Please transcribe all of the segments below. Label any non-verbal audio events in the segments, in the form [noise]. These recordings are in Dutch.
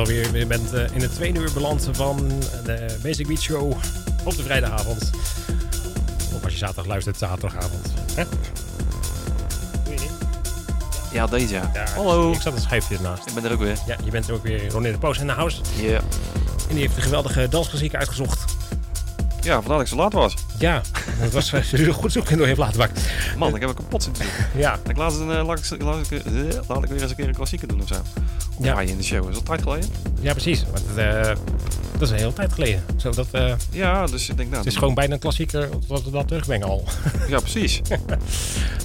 Alweer. Je bent eh, in het tweede uur beland van de Basic Beat Show op de vrijdagavond. Of als je zaterdag luistert, zaterdagavond. Hè? Doe je niet? Ja, deze ja. Hallo. Ik zat een schijfje ernaast. Ik ben er ook weer. Ja, je bent er ook weer Ronnie de Poos in de house. Ja. En die heeft de geweldige dansklassiek uitgezocht. Ja, vandaar dat ik zo laat was. Ja, [laughs] dat was uh, goed zoeken door heeft laten bakken. Man, ik heb een kapot zitten. Ja, Ik laat, een, eh, laat, ik, laat, ik, eh, laat ik weer eens een keer een klassieker doen of zo. Of Ja. in de show. Is dat tijd geleden? ja precies. Want, eh, dat is een hele tijd geleden. Zo, dat, eh, Ja, dus ik denk nou... het is gewoon bijna een klassieker dat we dat terugbrengen al. Ja, precies. [laughs] maar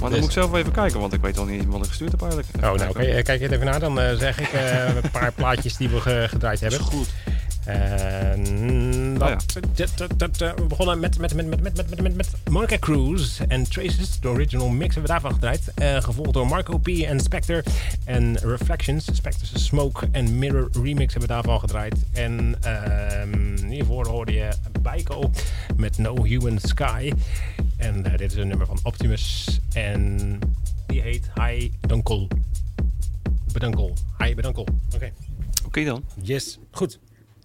dan Dus- moet ik zelf even kijken, want ik weet al niet wat ik gestuurd heb eigenlijk. Oh, nou, eh, Kijk het even na. Dan eh, zeg ik eh, een paar plaatjes die we ge- gedraaid hebben. Goed. En dat, Oh eh, we begonnen met, met, met, met, met, met, met, met Monica Cruz en Traces. De original mix hebben we daarvan gedraaid. Eh, gevolgd door Marco P. en Spectre. En Reflections, Spectre's Smoke en Mirror remix hebben we daarvan gedraaid. En ehm, hiervoor hoorde je Baiko met No Human Sky. En eh, dit is een nummer van Optimus. En die heet Hi Dunkel. Bedankel. Hi Bedankel. Oké. Oké dan. Yes. Goed.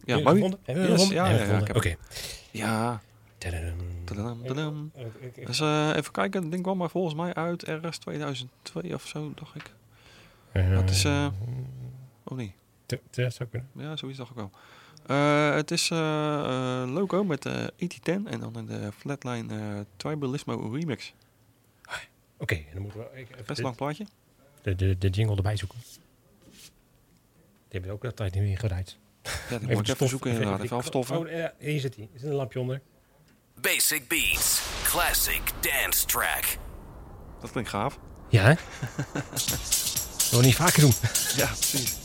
Ja? Hebben Yes, gevonden? ja, Hebben we ja, ja, gevonden? ik Oké. Ja. Tadadam. Tadadam. Ik- ik- ik- Dus eh, even kijken, het ding kwam maar volgens mij uit ergens 2002 of zo, dacht ik. Eh, het is, eh, Oh nee, te- te- zou kunnen. ja, zoiets dacht ik wel. Eh, het is logo met eh ET10 en dan in de Flatline eh, Tribalismo remix. Oké, dan moeten we ik- even Best lang plaatje. de, de, de jingle erbij zoeken. Die hebben we ook altijd niet meer gedraaid. Ja, die moet ik even zoeken inderdaad. Even afstoffen. Oh, ja, hier zit hij. Er zit een lampje onder. Basic Beats. Classic dance track. Dat klinkt gaaf. Ja, hè? [laughs] Dat we niet vaker doen. Ja, precies.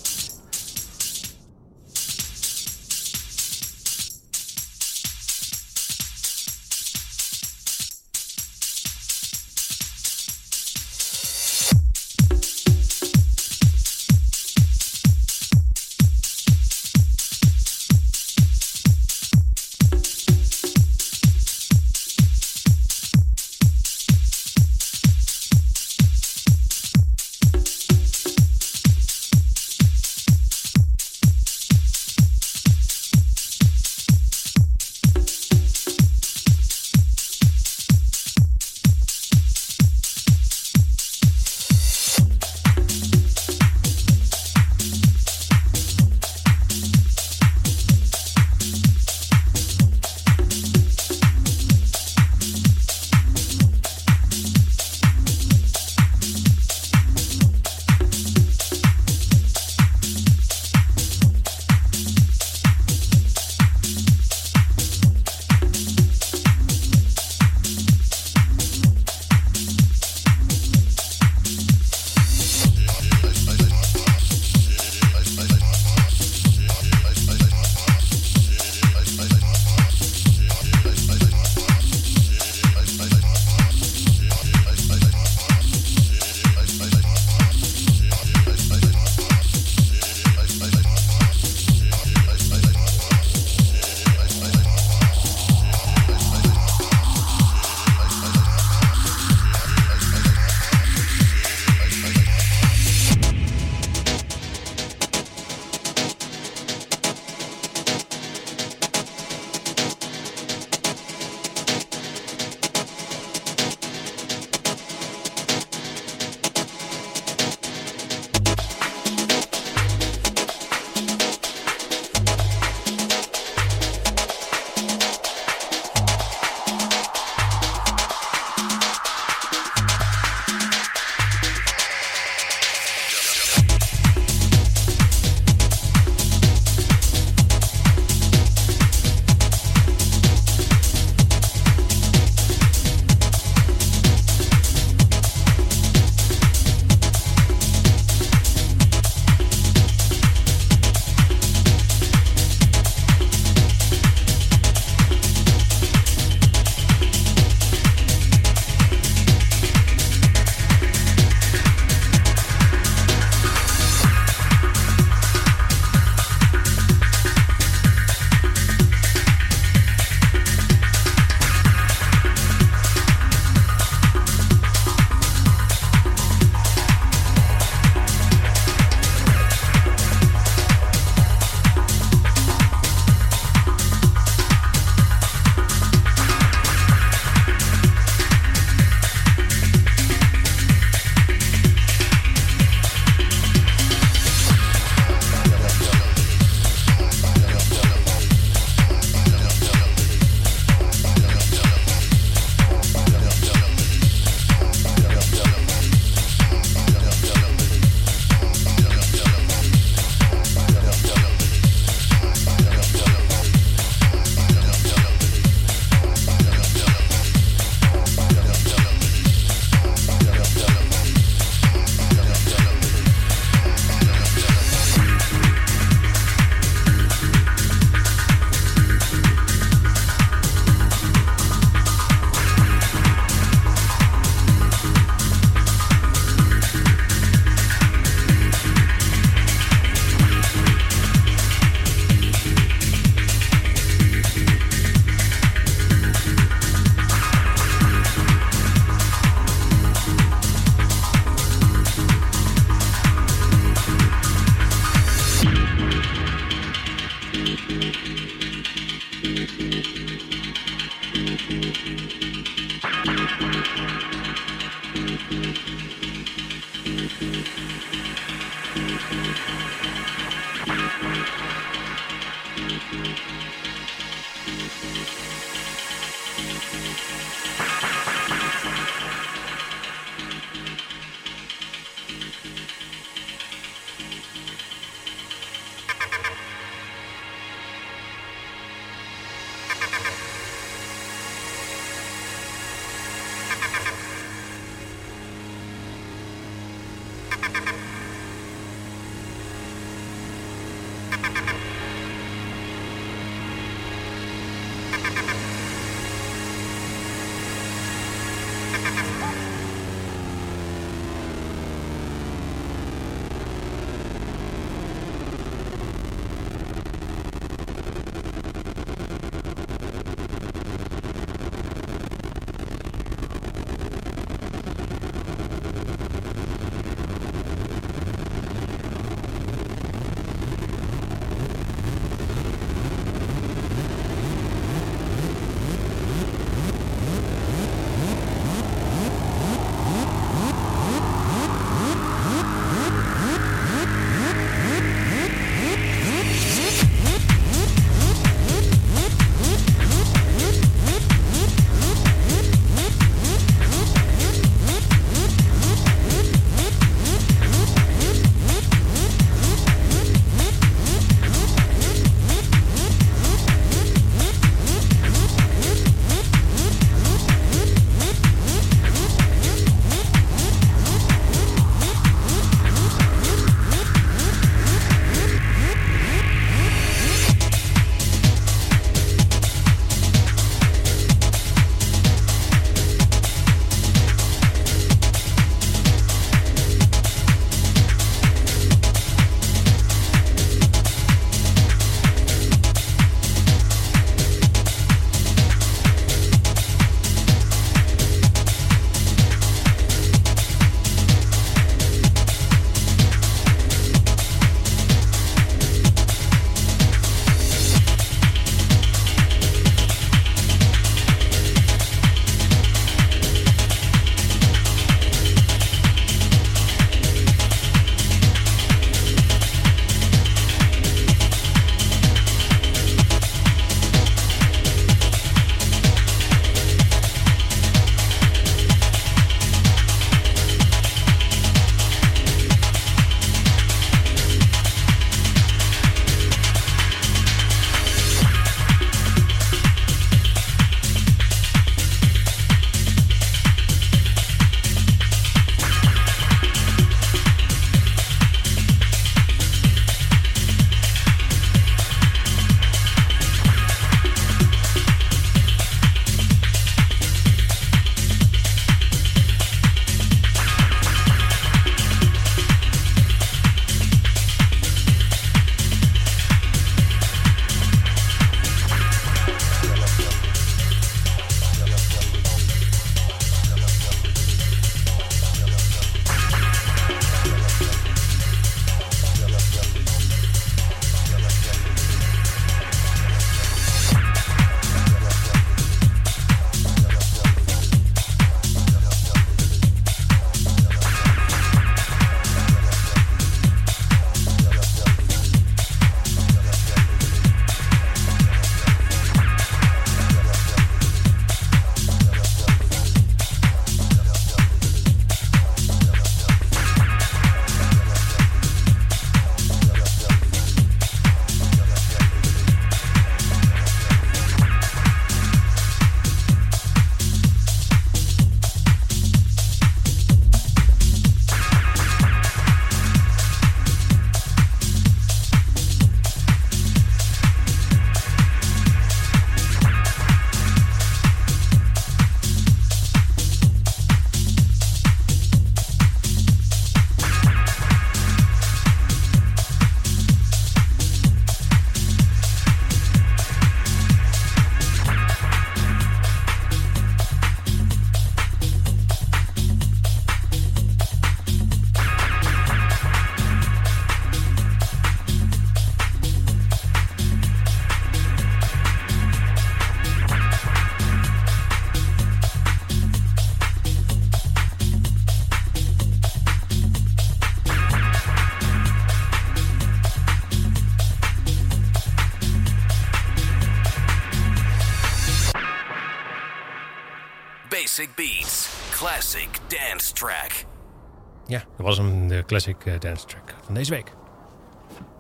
Dat was hem, de Classic eh, Dance Track van deze week.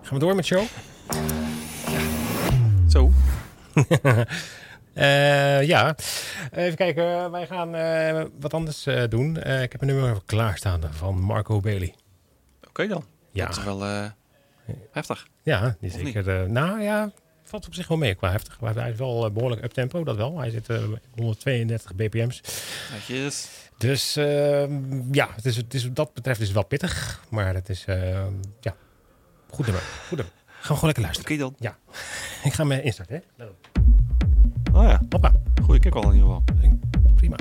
Gaan we door met show? Zo. [laughs] Eh, ja, even kijken. Wij gaan eh, wat anders eh, doen. Eh, ik heb een nummer klaarstaan van Marco Bailey. Oké dan. Ja. Dat is wel eh, heftig. Ja, die Of zeker. eh, nou ja, valt op zich wel mee qua heftig. Maar hij is wel eh, behoorlijk up-tempo, dat wel. Hij zit eh, 132 bpm's. Netjes. Dus ehm, ja, het is, het is, wat dat betreft is het wel pittig. Maar het is, ehm, ja, goed nummer. Goed nummer. Gaan we gewoon lekker luisteren. Oké dan. [laughs] Ik ga me instarten, hè. Oh ja, Hoppa, goeie kick al in ieder geval. prima.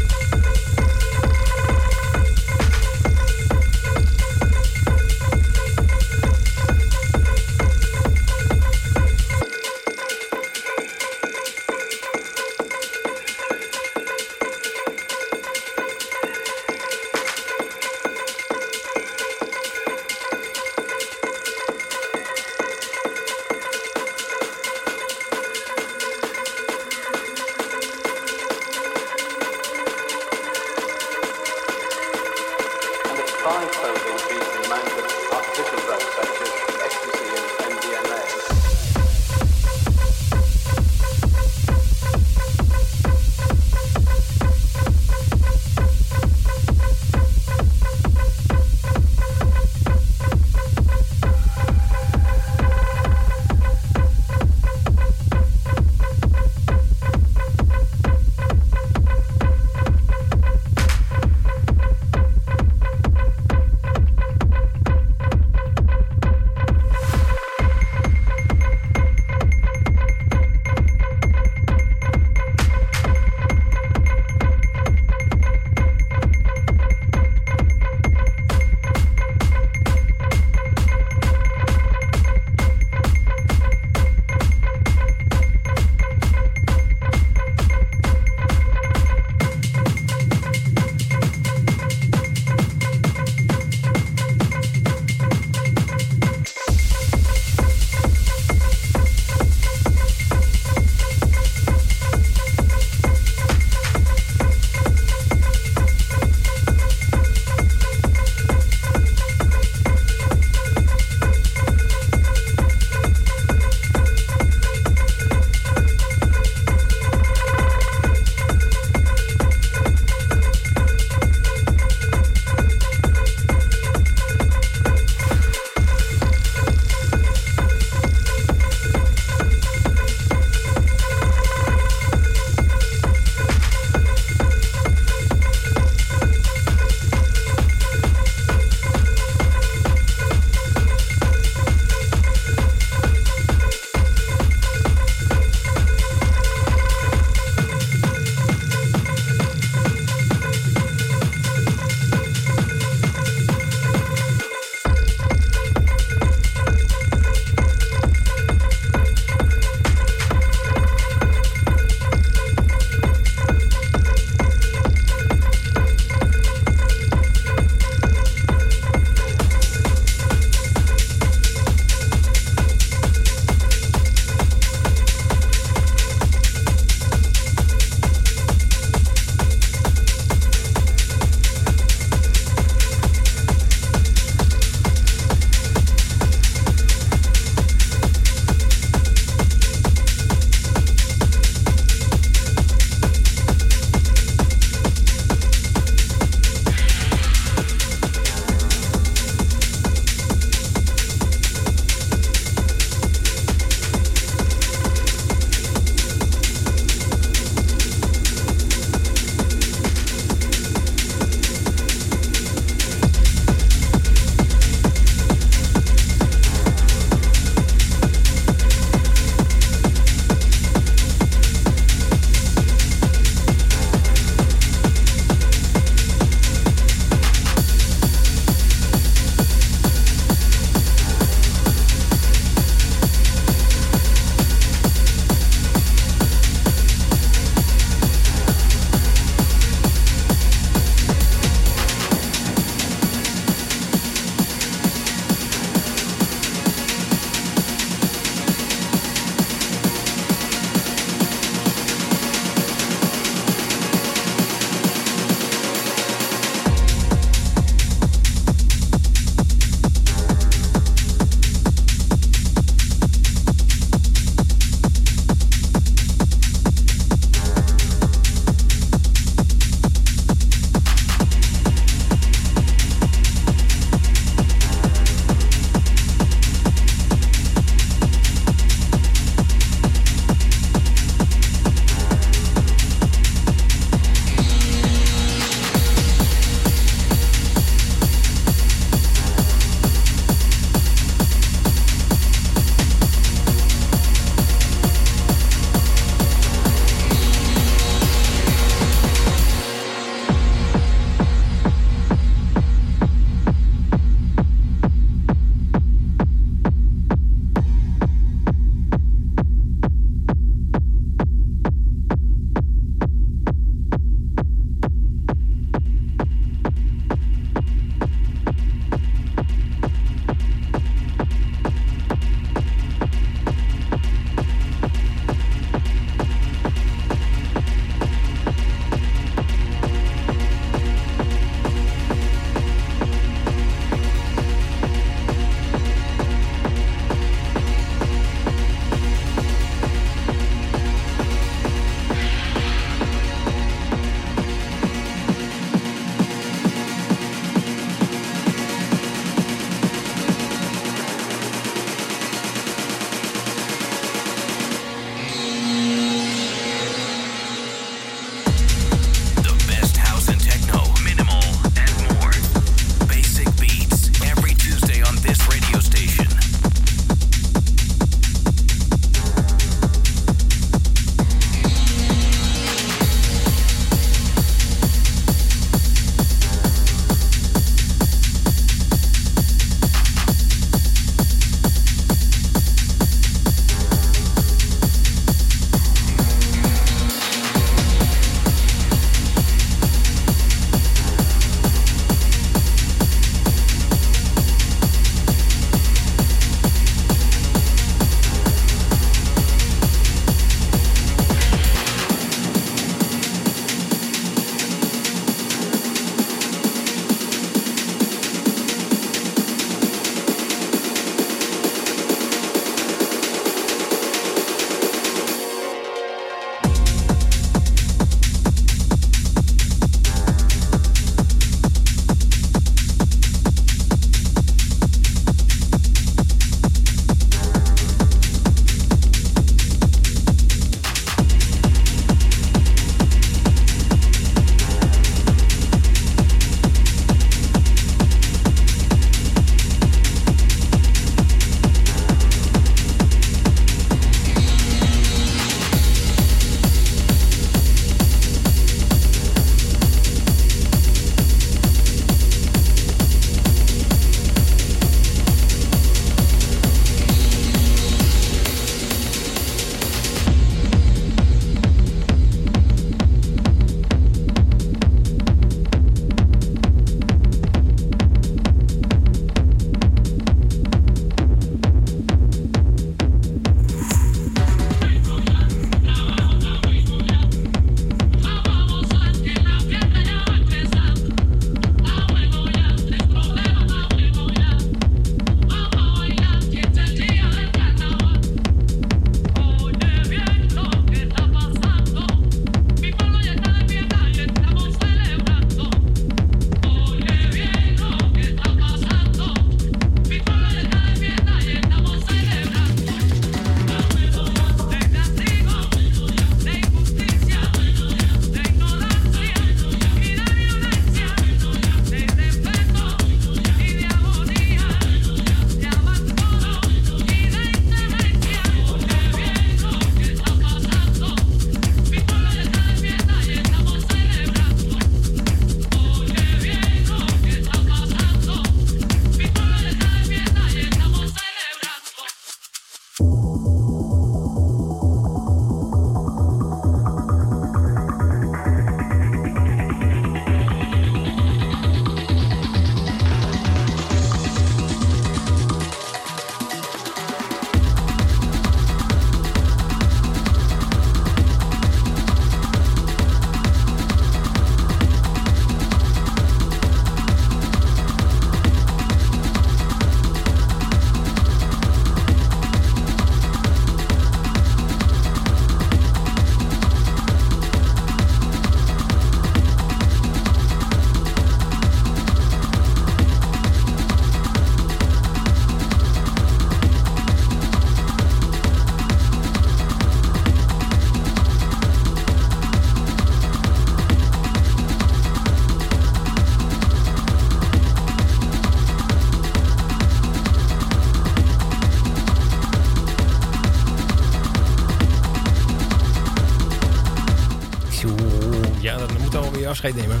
Afscheid nemen.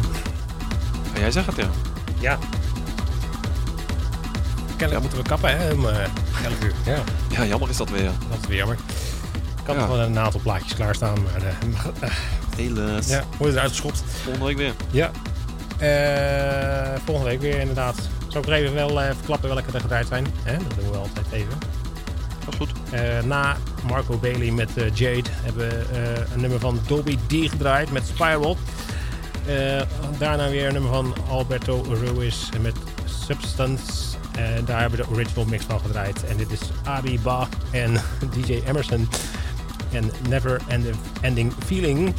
Ja, jij zegt het, ja. Ja. Kennelijk moeten we kappen, hè? Om eh 11 uur. Ja, Ja, jammer is dat weer. dat is weer jammer. Ik had Ja. nog wel een aantal plaatjes klaarstaan, maar eh, Helaas. ja, wordt eruit geschopt. Volgende week weer. Ja. Eh, volgende week weer inderdaad. Zal ik er even wel eh, verklappen welke er gedraaid zijn? Hè? Dat doen we altijd even. Dat is goed. Eh, na Marco Bailey met eh, Jade hebben we eh, een nummer van Dobby D gedraaid met Spiral. Eh, daarna weer een nummer van Alberto Ruiz met Substance. En daar hebben we de original mix van gedraaid. En dit is Abi Ba en [laughs] DJ Emerson. En Never End- Ending Feeling.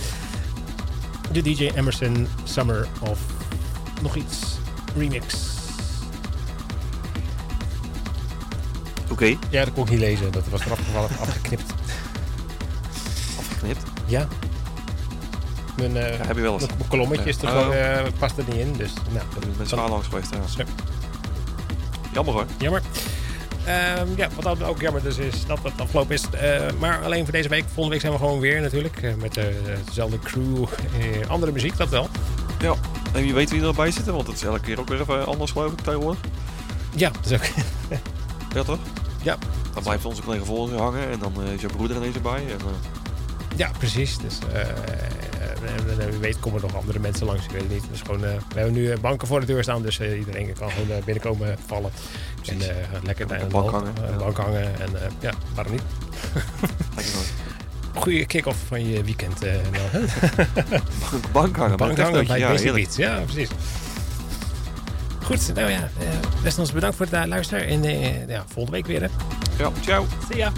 De DJ Emerson Summer of nog iets remix. Oké, Ja, dat kon ik niet lezen. Dat was eraf [laughs] afgeknipt. afgeknipt. Ja. Mijn, eh Ja, heb je wel eens. mijn kolommetje is er gewoon, eh, past er niet in. Dus nou, Ik ben zwaar langs geweest, ja. Jammer hoor. jammer. Ehm, ja, wat ook- ook jammer dus is dat het afgelopen is. Eh, maar alleen voor deze week. Volgende week zijn we gewoon weer natuurlijk. met dezelfde crew. andere muziek, dat wel. Ja. En wie weet wie erbij zitten, want het is elke keer ook weer even anders geloof ik tegenwoordig. Ja, dat is ook. Ja toch? Ja. Dan blijft onze collega volgen hangen en dan is je broeder ineens erbij. En, ja, precies. Dus eh, eh, eh, wie weet komen er nog andere mensen langs. Ik weet het niet. Dus gewoon, we hebben nu banken voor de deur staan. Dus iedereen kan gewoon binnenkomen vallen. Precies. En lekker de een bank hangen, bank hangen. En ja, waarom niet? [laughs] Goede kick-off van je weekend. Mel, hè? [laughs] Bank, bank hangen. Bank bij hangen bij ja. Ja, precies. Goed, nou ja. best ons bedankt voor het luisteren. En ja, volgende week weer. Hè. Ja, ciao. See ya.